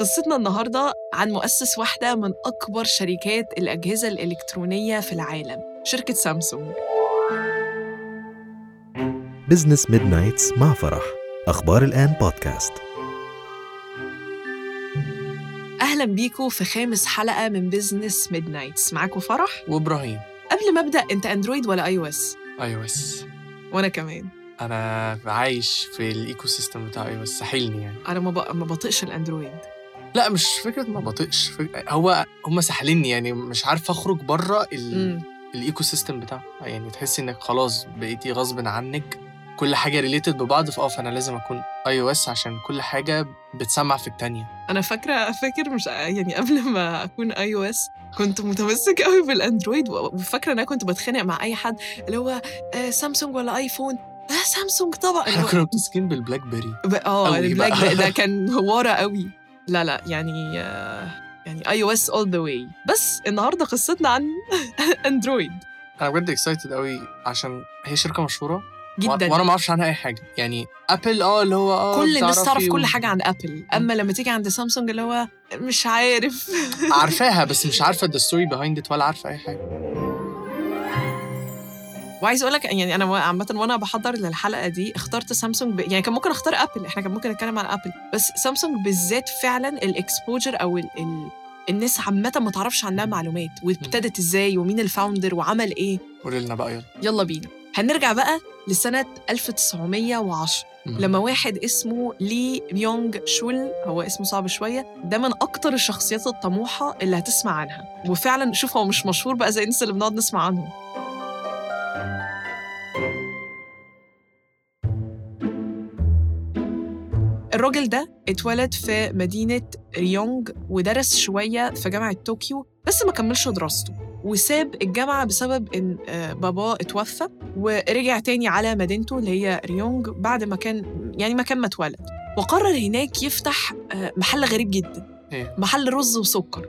قصتنا النهاردة عن مؤسس واحدة من أكبر شركات الأجهزة الإلكترونية في العالم شركة سامسونج. Business Midnights مع فرح. أخبار الآن بودكاست أهلا بيكم في خامس حلقة من Business Midnights معاكم فرح؟ وإبراهيم. قبل ما أبدأ أنت أندرويد ولا iOS؟ iOS وأنا كمان. أنا عايش في ال ecosystem بتاع iOS ساحلني يعني. أنا ما. ما بطيقش الأندرويد. لا مش فكرة ما بطيقش فك... هو هم ساحليني يعني مش عارف أخرج بره ال... ال ecosystem بتاعه يعني تحسي إنك خلاص بقيتي غصب عنك كل حاجة related ببعض فاه فأنا لازم أكون iOS عشان كل حاجة بتسمع في التانية. أنا فاكرة فاكر مش يعني قبل ما أكون iOS كنت متمسك قوي بالأندرويد وفاكرة إن أنا كنت بتخانق مع أي حد اللي هو آه سامسونج ولا ايفون آه سامسونج طبعا. إحنا كنا متمسكين بالبلاك بيري آه البلاك. ده, كان هوارة قوي لا لا يعني يعني iOS all the way بس النهارده قصتنا عن اندرويد أنا بجد excited قوي عشان هي شركة مشهورة. جدا. وأنا ما أعرفش عنها أي حاجة. يعني ابل آه اللي هو آه كل الناس تعرف كل حاجة عن ابل أما لما تيجي عند سامسونج اللي هو مش عارف. عارفاها بس مش عارفة the story behind it ولا عارفة أي حاجة. وعايز أقول لك يعني أنا عامه وأنا بحضر للحلقة دي اخترت سامسونج ب... يعني كان ممكن أختار أبل إحنا كان ممكن نتكلم عن أبل بس سامسونج بالذات فعلا ال exposure أو ال... ال... الناس عامه ما تعرفش عنها معلومات وابتدت إزاي ومين ال founder وعمل إيه. قولي لنا بقى يلا. يلا بينا. هنرجع بقى لسنة 1910 مم. لما واحد اسمه لي يونغ شول هو اسمه صعب شوية ده من أكتر الشخصيات الطموحة اللي هتسمع عنها. وفعلا شوف هو مش مشهور بقى زي الناس اللي بنقعد نسمع عنهم. الراجل ده اتولد في مدينة ريونغ ودرس شوية في جامعة طوكيو بس ما كملش دراسته وساب الجامعة بسبب إن آه، باباه اتوفى ورجع تاني على مدينته اللي هي ريونغ بعد ما كان يعني مكان ما اتولد. وقرر هناك يفتح آه، محل غريب جدا. إيه؟ محل رز وسكر.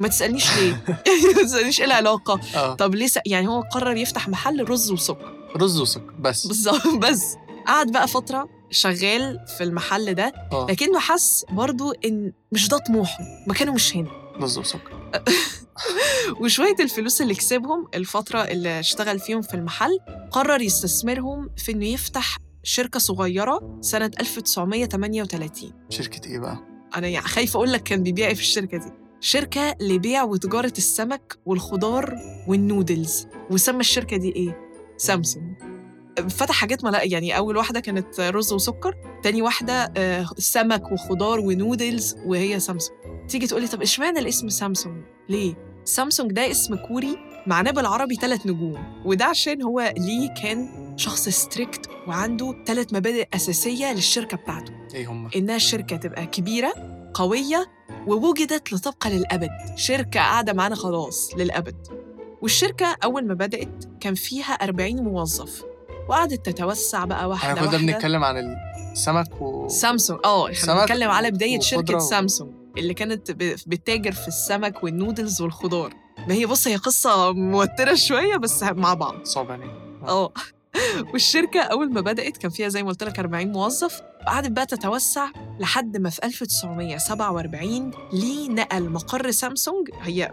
ما تسألنيش ليه. ما تسألنيش إيه العلاقة. طب ليه س... يعني هو قرر يفتح محل رز وسكر. رز وسكر بس. بالظبط بس. قعد بقى فترة شغال في المحل ده آه. لكنه حس برضو إن مش ده طموحه مكانه مش هنا. وسكر وشوية الفلوس اللي كسبهم الفترة اللي اشتغل فيهم في المحل قرر يستثمرهم في إنه يفتح شركة صغيرة سنة 1938 شركة إيه بقى؟ أنا يعني خايفة أقول لك كان بيبيع إيه في الشركة دي. شركة لبيع وتجارة السمك والخضار والنودلز. وسمى الشركة دي إيه؟ سامسونج. فتح حاجات ملا يعني أول واحدة كانت رز وسكر تاني واحدة آه، سمك وخضار ونودلز وهي سامسونج. تيجي تقولي طب اشمعنى الاسم سامسونج؟ ليه؟ سامسونج ده اسم كوري معناه بالعربي ثلاث نجوم وده عشان هو ليه كان شخص strict وعنده ثلاث مبادئ أساسية للشركة بتاعته. إيه هم؟ إنها الشركة تبقى كبيرة قوية ووجدت لتبقى للأبد. شركة قاعدة معانا خلاص للأبد. والشركة أول ما بدأت كان فيها 40 موظف. وقعدت تتوسع بقى واحدة إحنا كنا بنتكلم عن السمك و سامسونج. آه إحنا بنتكلم على بداية وخضرة شركة و- سامسونج اللي كانت بتتاجر في السمك والنودلز والخضار. ما هي بص هي قصة موترة شوية بس مع بعض. صعب يعني آه. والشركة أول ما بدأت كان فيها زي ما قلت لك 40 موظف. وقعدت بقى تتوسع لحد ما في 1947 ليه نقل مقر سامسونج. هي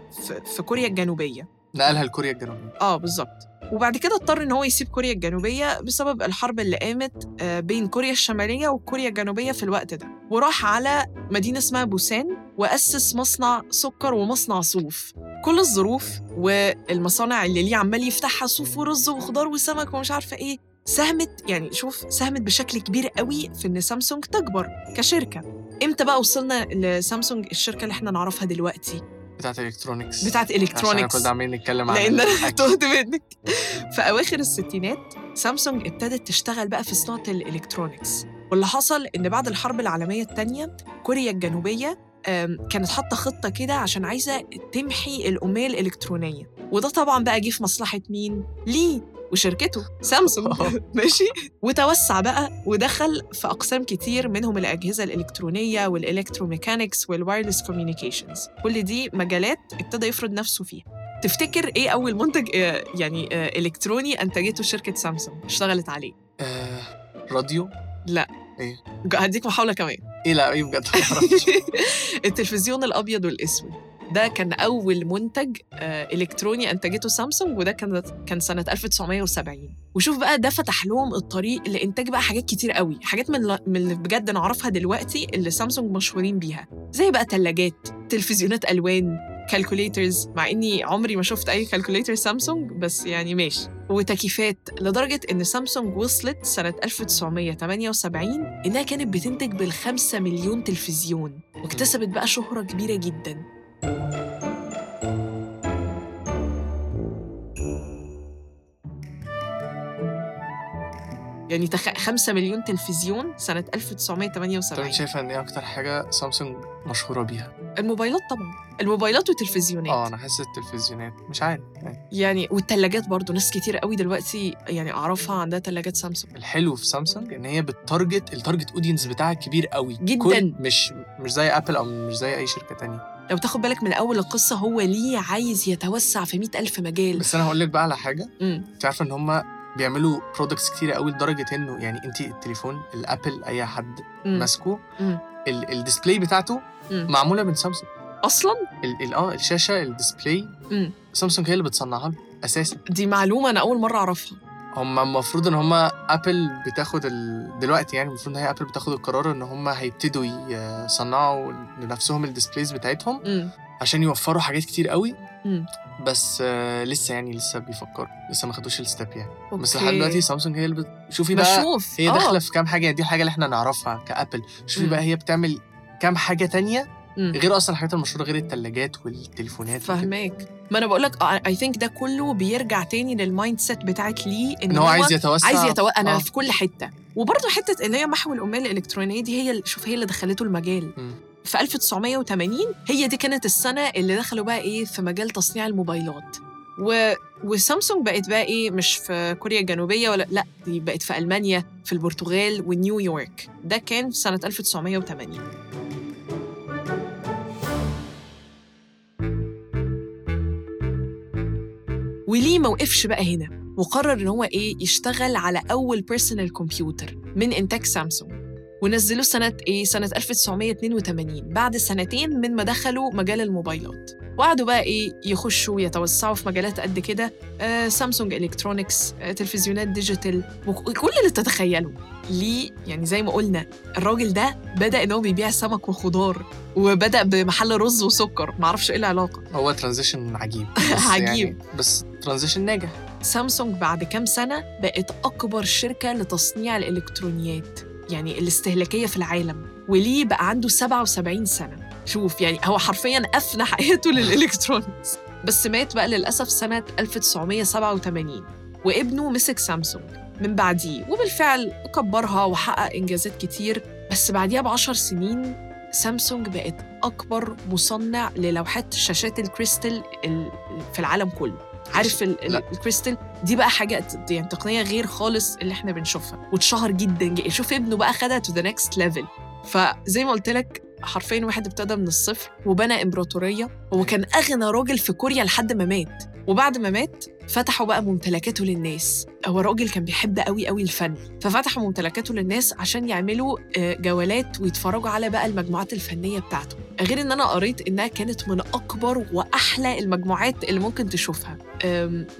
في, كوريا الجنوبية. نقلها لكوريا الجنوبية. آه بالظبط. وبعد كده اضطر إن هو يسيب كوريا الجنوبية بسبب الحرب اللي قامت آه، بين كوريا الشمالية وكوريا الجنوبية في الوقت ده. وراح على مدينة اسمها بوسان وأسس مصنع سكر ومصنع صوف. كل الظروف والمصانع اللي ليه عمال يفتحها صوف ورز وخضار وسمك ومش عارفة إيه ساهمت يعني شوف ساهمت بشكل كبير قوي في إن سامسونج تكبر كشركة. إمتى بقى وصلنا لسامسونج؟ الشركة اللي إحنا نعرفها دلوقتي. بتاعت electronics بتاعت عشان electronics كنا عاملين نتكلم عن لأن أنا. تهت منك. في أواخر الستينات سامسونج ابتدت تشتغل بقى في صناعة ال electronics. واللي حصل إن بعد الحرب العالمية الثانية كوريا الجنوبية كانت حاطة خطة كده عشان عايزة تمحي الأمية الإلكترونية. وده طبعا بقى جه في مصلحة مين؟ ليه؟ وشركته سامسونج ماشي. وتوسع بقى ودخل في أقسام كتير منهم الأجهزة الإلكترونية وال electromechanics وال wireless communications كل دي مجالات ابتدى يفرض نفسه فيها. تفتكر إيه أول منتج آه، يعني آه، إلكتروني أنتجته شركة سامسونج اشتغلت عليه. آه، راديو؟ لا. إيه؟ هديك محاولة كمان. إيه لا إيه بجد. التلفزيون الأبيض والأسود. ده كان أول منتج آه، إلكتروني أنتجته سامسونج وده كان كان سنة 1970 وشوف بقى ده فتح لهم الطريق لإنتاج بقى حاجات كتير قوي حاجات من من اللي بجد نعرفها دلوقتي اللي سامسونج مشهورين بيها. زي بقى تلاجات تلفزيونات ألوان calculators مع إني عمري ما شفت أي calculator سامسونج بس يعني ماشي. وتكييفات لدرجة إن سامسونج وصلت سنة 1978 إنها كانت بتنتج بالخمسة مليون تلفزيون واكتسبت بقى شهرة كبيرة جدا. يعني تخ... 5 مليون تلفزيون سنة طب 1978 انت شايفة إن إيه أكتر حاجة سامسونج مشهورة بيها؟ الموبايلات طبعا. الموبايلات والتلفزيونات. آه أنا حاسس التلفزيونات. مش عارف. يعني يعني والثلاجات برضو. ناس كتير قوي دلوقتي يعني أعرفها عندها ثلاجات سامسونج. الحلو في سامسونج إن هي بت target ال target audience بتاعها كبير قوي. جداً. مش مش زي ابل أو مش زي أي شركة تانية. لو تاخد بالك من أول القصة هو ليه عايز يتوسع في مئة ألف مجال. بس أنا هقول لك بقى على حاجة. أنت عارفة إن هم بيعملوا products كتير قوي لدرجة إنه يعني انت التليفون الأبل أي حد. ماسكه ال display بتاعته مم. معمولة من سامسونج أصلا؟ آه الشاشة ال display. سامسونج هي اللي بتصنعها له أساسا. دي معلومة أنا أول مرة أعرفها. هم المفروض إن هم ابل بتاخد ال... دلوقتي يعني المفروض إن هي ابل بتاخد القرار إن هم هيبتدوا يصنعوا لنفسهم ال displays بتاعتهم. عشان يوفروا حاجات كتير قوي امم بس آه لسه يعني لسه بيفكروا لسه ما خدوش ال step يعني بس لحد okay. دلوقتي سامسونج هي اللي بت... شوفي بقى بشوف هي آه. داخله في كام حاجة دي الحاجة اللي إحنا نعرفها كأبل شوفي مم. بقى هي بتعمل كام حاجة تانية مم. غير أصلا الحاجات المشهورة غير الثلاجات والتليفونات وكده. فاهماك ما أنا بقول لك I think ده كله بيرجع تاني لل mindset بتاعت ليه إن هو عايز يتوسع عايز يتو... أنا آه. في كل حتة وبرضه حتة اللي هي محو الأمية الإلكترونية دي هي شوف هي اللي دخلته المجال مم. في 1980 هي دي كانت السنة اللي دخلوا بقى إيه في مجال تصنيع الموبايلات. و... وسامسونج بقت بقى إيه مش في كوريا الجنوبية ولا لأ دي بقت في ألمانيا في البرتغال ونيويورك ده كان في سنة 1980 وليه ما وقفش بقى هنا؟ وقرر إن هو إيه يشتغل على أول بيرسونال كمبيوتر من إنتاج سامسونج. ونزلوه سنة إيه؟ سنة 1982 بعد سنتين من ما دخلوا مجال الموبايلات. وقعدوا بقى إيه؟ يخشوا يتوسعوا في مجالات قد كده آه سامسونج electronics آه تلفزيونات digital وكل اللي تتخيله ليه؟ يعني زي ما قلنا الراجل ده بدأ إن هو بيبيع سمك وخضار وبدأ بمحل رز وسكر معرفش إيه العلاقة. هو transition عجيب بس عجيب. يعني بس transition ناجح. سامسونج بعد كام سنة بقت أكبر شركة لتصنيع الإلكترونيات. يعني الاستهلاكية في العالم وليه بقى عنده 77 سنة؟ شوف يعني هو حرفيا أفنى حياته لل electronics بس مات بقى للأسف سنة 1987 وابنه مسك سامسونج من بعديه وبالفعل كبرها وحقق إنجازات كتير. بس بعديها بعشر سنين سامسونج بقت أكبر مصنع للوحات شاشات الكريستال ال- في العالم كله. عارف. الكريستال دي بقى حاجة يعني تقنية غير خالص اللي إحنا بنشوفها واتشهر جدا جدا. شوف ابنه بقى خدها to the next level فزي ما قلت لك حرفيا واحد ابتدى من الصفر وبنى إمبراطورية هو كان أغنى راجل في كوريا لحد ما مات. وبعد ما مات فتحوا بقى ممتلكاته للناس. هو راجل كان بيحب قوي قوي الفن. ففتحوا ممتلكاته للناس عشان يعملوا آه، جولات ويتفرجوا على بقى المجموعات الفنية بتاعته. غير إن أنا قريت إنها كانت من أكبر وأحلى المجموعات اللي ممكن تشوفها.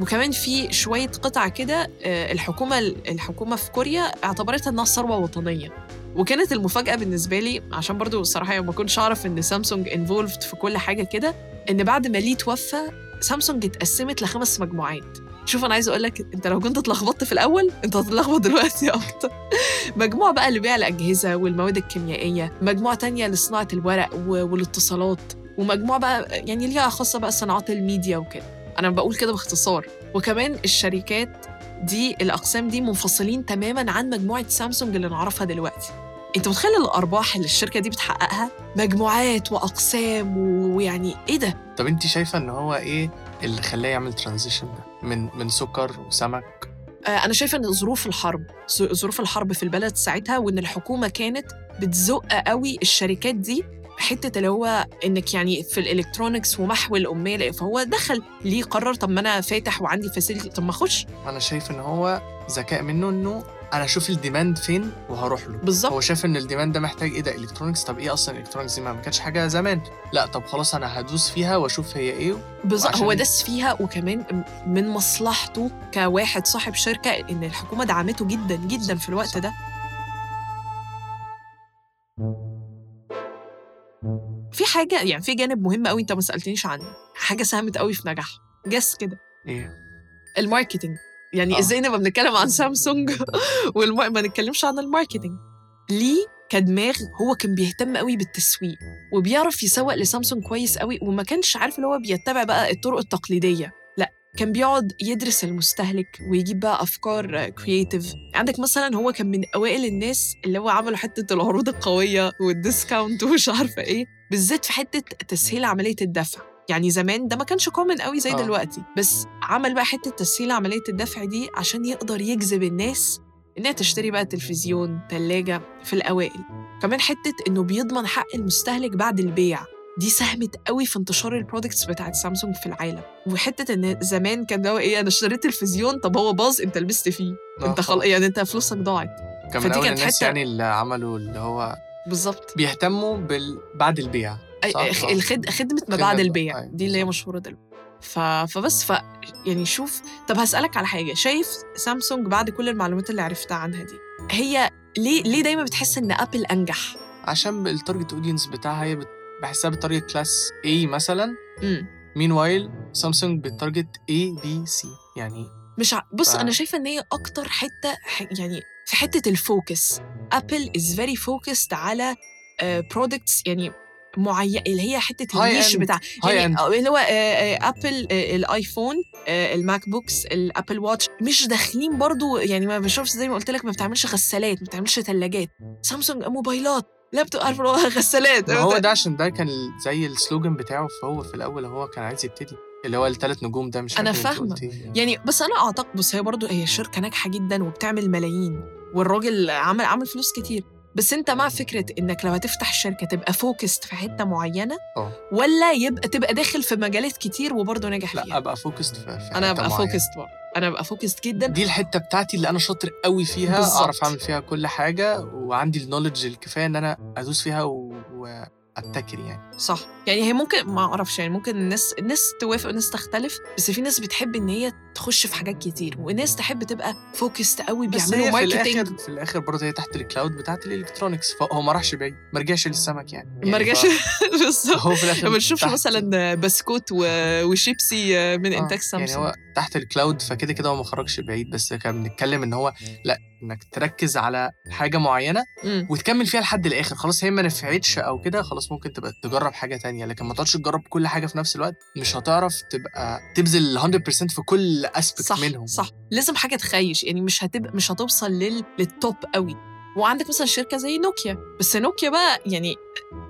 وكمان في شوية قطع كده آه، الحكومة الحكومة في كوريا اعتبرتها إنها ثروة وطنية. وكانت المفاجأة بالنسبة لي عشان برضو الصراحه ما كنتش أعرف إن سامسونج انفولفد في كل حاجة كده إن بعد ما ليه توفى سامسونج اتقسمت لخمس مجموعات. شوف أنا عايزة أقول لك أنت لو كنت اتلخبطت في الأول أنت هتتلخبط دلوقتي أكتر. مجموعة بقى لبيع الأجهزة والمواد الكيميائية مجموعة تانية لصناعة الورق والاتصالات ومجموعة بقى يعني ليها خاصة بقى صناعات الميديا وكده. أنا بقول كده باختصار. وكمان الشركات دي الأقسام دي منفصلين تماما عن مجموعة سامسونج اللي نعرفها دلوقتي. انت متخيل الأرباح اللي الشركة دي بتحققها؟ مجموعات وأقسام ويعني إيه ده؟ طب انت شايفة إن هو إيه اللي خلاه يعمل transition ده؟ من من سكر وسمك؟ آه، أنا شايفة إن ظروف الحرب ظروف الحرب في البلد ساعتها وإن الحكومة كانت بتزق قوي الشركات دي حتة اللي هو إنك يعني في ال electronics ومحو الأمية فهو دخل ليه قرر طب ما أنا فاتح وعندي facility طب ما أخش. أنا شايف إن هو ذكاء منه إنه أنا أشوف ال demand فين وهروح له. بالظبط. هو شاف إن ال demand ده محتاج إيه؟ ده electronics طب إيه أصلا electronics دي؟ ما كانتش حاجة زمان. لا طب خلاص أنا هدوس فيها وأشوف هي إيه بالظبط. هو دس فيها وكمان من مصلحته كواحد صاحب شركة إن الحكومة دعمته جدا جدا في الوقت. ده. في حاجة يعني في جانب مهم قوي أنت ما سألتنيش عنه. حاجة ساهمت قوي في نجاحه. guess كده. إيه؟ ال marketing. يعني آه. إزاي نبقى بنتكلم عن سامسونج وما نتكلمش عن ال marketing. ليه كدماغ هو كان بيهتم قوي بالتسويق وبيعرف يسوق لسامسونج كويس قوي وما كانش عارف اللي هو بيتبع بقى الطرق التقليدية؟ لا كان بيقعد يدرس المستهلك ويجيب بقى أفكار creative عندك مثلا هو كان من أوائل الناس اللي هو عملوا حتة العروض القوية وال discount ومش عارفة إيه بالذات في حتة تسهيل عملية الدفع. يعني زمان ده ما كانش common قوي زي آه. دلوقتي. بس عمل بقى حتة تسهيل عملية الدفع دي عشان يقدر يجذب الناس إنها تشتري بقى تلفزيون ثلاجه في الأوائل. كمان حتة إنه بيضمن حق المستهلك بعد البيع. دي ساهمت قوي في انتشار ال products بتاعت سامسونج في العالم. وحتة إن زمان كان ده إيه أنا اشتريت تلفزيون طب هو باظ أنت لبست فيه. آه، أنت خلاص. يعني أنت فلوسك ضاعت. كان من أول الناس حتة- يعني اللي عملوا اللي هو بالظبط. بيهتموا بال... بعد البيع. صح، صح. الخد... خدمة ما بعد البيع أيوة، دي اللي هي. مشهورة دلوقتي. ف... فبس ف يعني شوف طب هسألك على حاجة. شايف سامسونج بعد كل المعلومات اللي عرفتها عنها دي هي ليه ليه دايما بتحس إن ابل أنجح؟ عشان ال target audience بتاعها هي بت... بحسها بت target class A مثلا. مين while سامسونج بت target A B C. يعني مش ع... بص ف- أنا شايفة إن هي أكتر حتة ح... يعني في حتة ال focus Apple is very focused على products يعني معين اللي هي حتة ال niche. بتاع يعني اللي هو Apple الايفون ال MacBooks ال Apple Watch مش داخلين برضو يعني ما بشوفش زي ما قلت لك ما بتعملش غسالات ما بتعملش ثلاجات سامسونج موبايلات لابتوب عارف غسالات ما هو ده عشان ده كان زي ال slogan بتاعه فهو في الأول هو كان عايز يبتدي اللي هو الثلاث نجوم ده مش فاهمة. قلت إيه. يعني بس أنا أعتقد بص هي برضو هي شركة ناجحة جدا وبتعمل ملايين والراجل عمل عمل فلوس كتير بس انت مع فكرة انك لو هتفتح شركه تبقى focused في حتة معينة آه ولا يبقى تبقى داخل في مجالات كتير وبرضه ناجح لا فيها أبقى focused في, في أنا حتة أبقى. focused برضه أنا أبقى focused جدا دي الحتة بتاعتي اللي أنا شاطر قوي فيها بالظبط. اعرف أعمل فيها كل حاجة وعندي ال knowledge الكفاية إن أنا أدوس فيها و... وابتكر يعني. صح. يعني هي ممكن ما أعرفش يعني ممكن الناس الناس توافق والناس تختلف بس في ناس بتحب إن هي تخش في حاجات كتير وناس تحب تبقى focused قوي بس بيعملوا هي في marketing الآخر في الآخر برضه هي تحت ال cloud بتاعت ال electronics فهو ما راحش بعيد ما رجعش للسمك يعني, يعني ما رجعش بالظبط. هو في الآخر ما بنشوفش مثلا بسكوت و- وشيبسي من آه، انتاج يعني سامسونج هو تحت ال cloud فكده كده هو ما خرجش بعيد بس كان بنتكلم إن هو لأ إنك تركز على حاجة معينة. وتكمل فيها لحد الآخر. خلاص هي ما نفعتش أو كده خلاص ممكن تبقى تجرب حاجة تانية لكن ما تقعدش تجرب كل حاجة في نفس الوقت. مش هتعرف تبقى تبذل 100% في كل aspect صح منهم. صح. لازم حاجة تخيش يعني مش هتبقى مش هتوصل لل... لل top قوي. وعندك مثلا شركة زي نوكيا بس نوكيا بقى يعني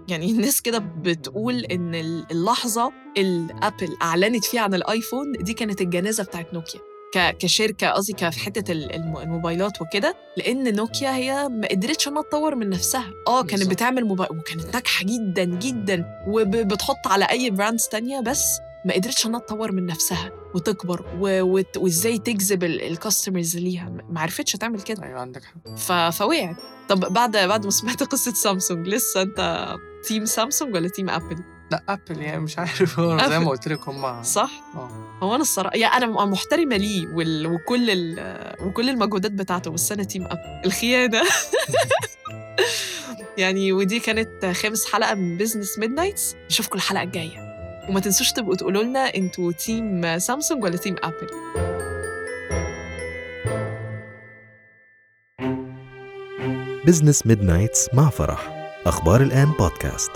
يعني الناس كده بتقول إن اللحظة اللي ابل أعلنت فيها عن الآيفون دي كانت الجنازة بتاعت نوكيا كشركة قصدي في حتة ال- الم- الموبايلات وكده لأن نوكيا هي ما قدرتش إنها تطور من نفسها. آه كانت. بتعمل موبايل وكانت ناجحة جدا جدا وبتحط على أي brands تانية بس ما قدرتش إنها تطور من نفسها وتكبر و... وإزاي تجذب ال customers ليها. ما عرفتش تعمل كده. أيوه عندك حق. ف... فوقعت. طب بعد بعد ما سمعت قصة سامسونج لسه أنت team سامسونج ولا team Apple لا Apple يعني مش عارف. هو زي. ما قلت لك هم صح. آه. هو أنا الصراحه يعني أنا محترمة ليه وال... وكل ال... وكل المجهودات بتاعته بس أنا team Apple الخيانة. يعني ودي كانت خامس حلقة من Business Midnights نشوفكم الحلقة الجاية. وما تنسوش تبقوا تقولوا لنا أنتوا team سامسونج ولا team Apple Business Midnights مع فرح. أخبار الآن بودكاست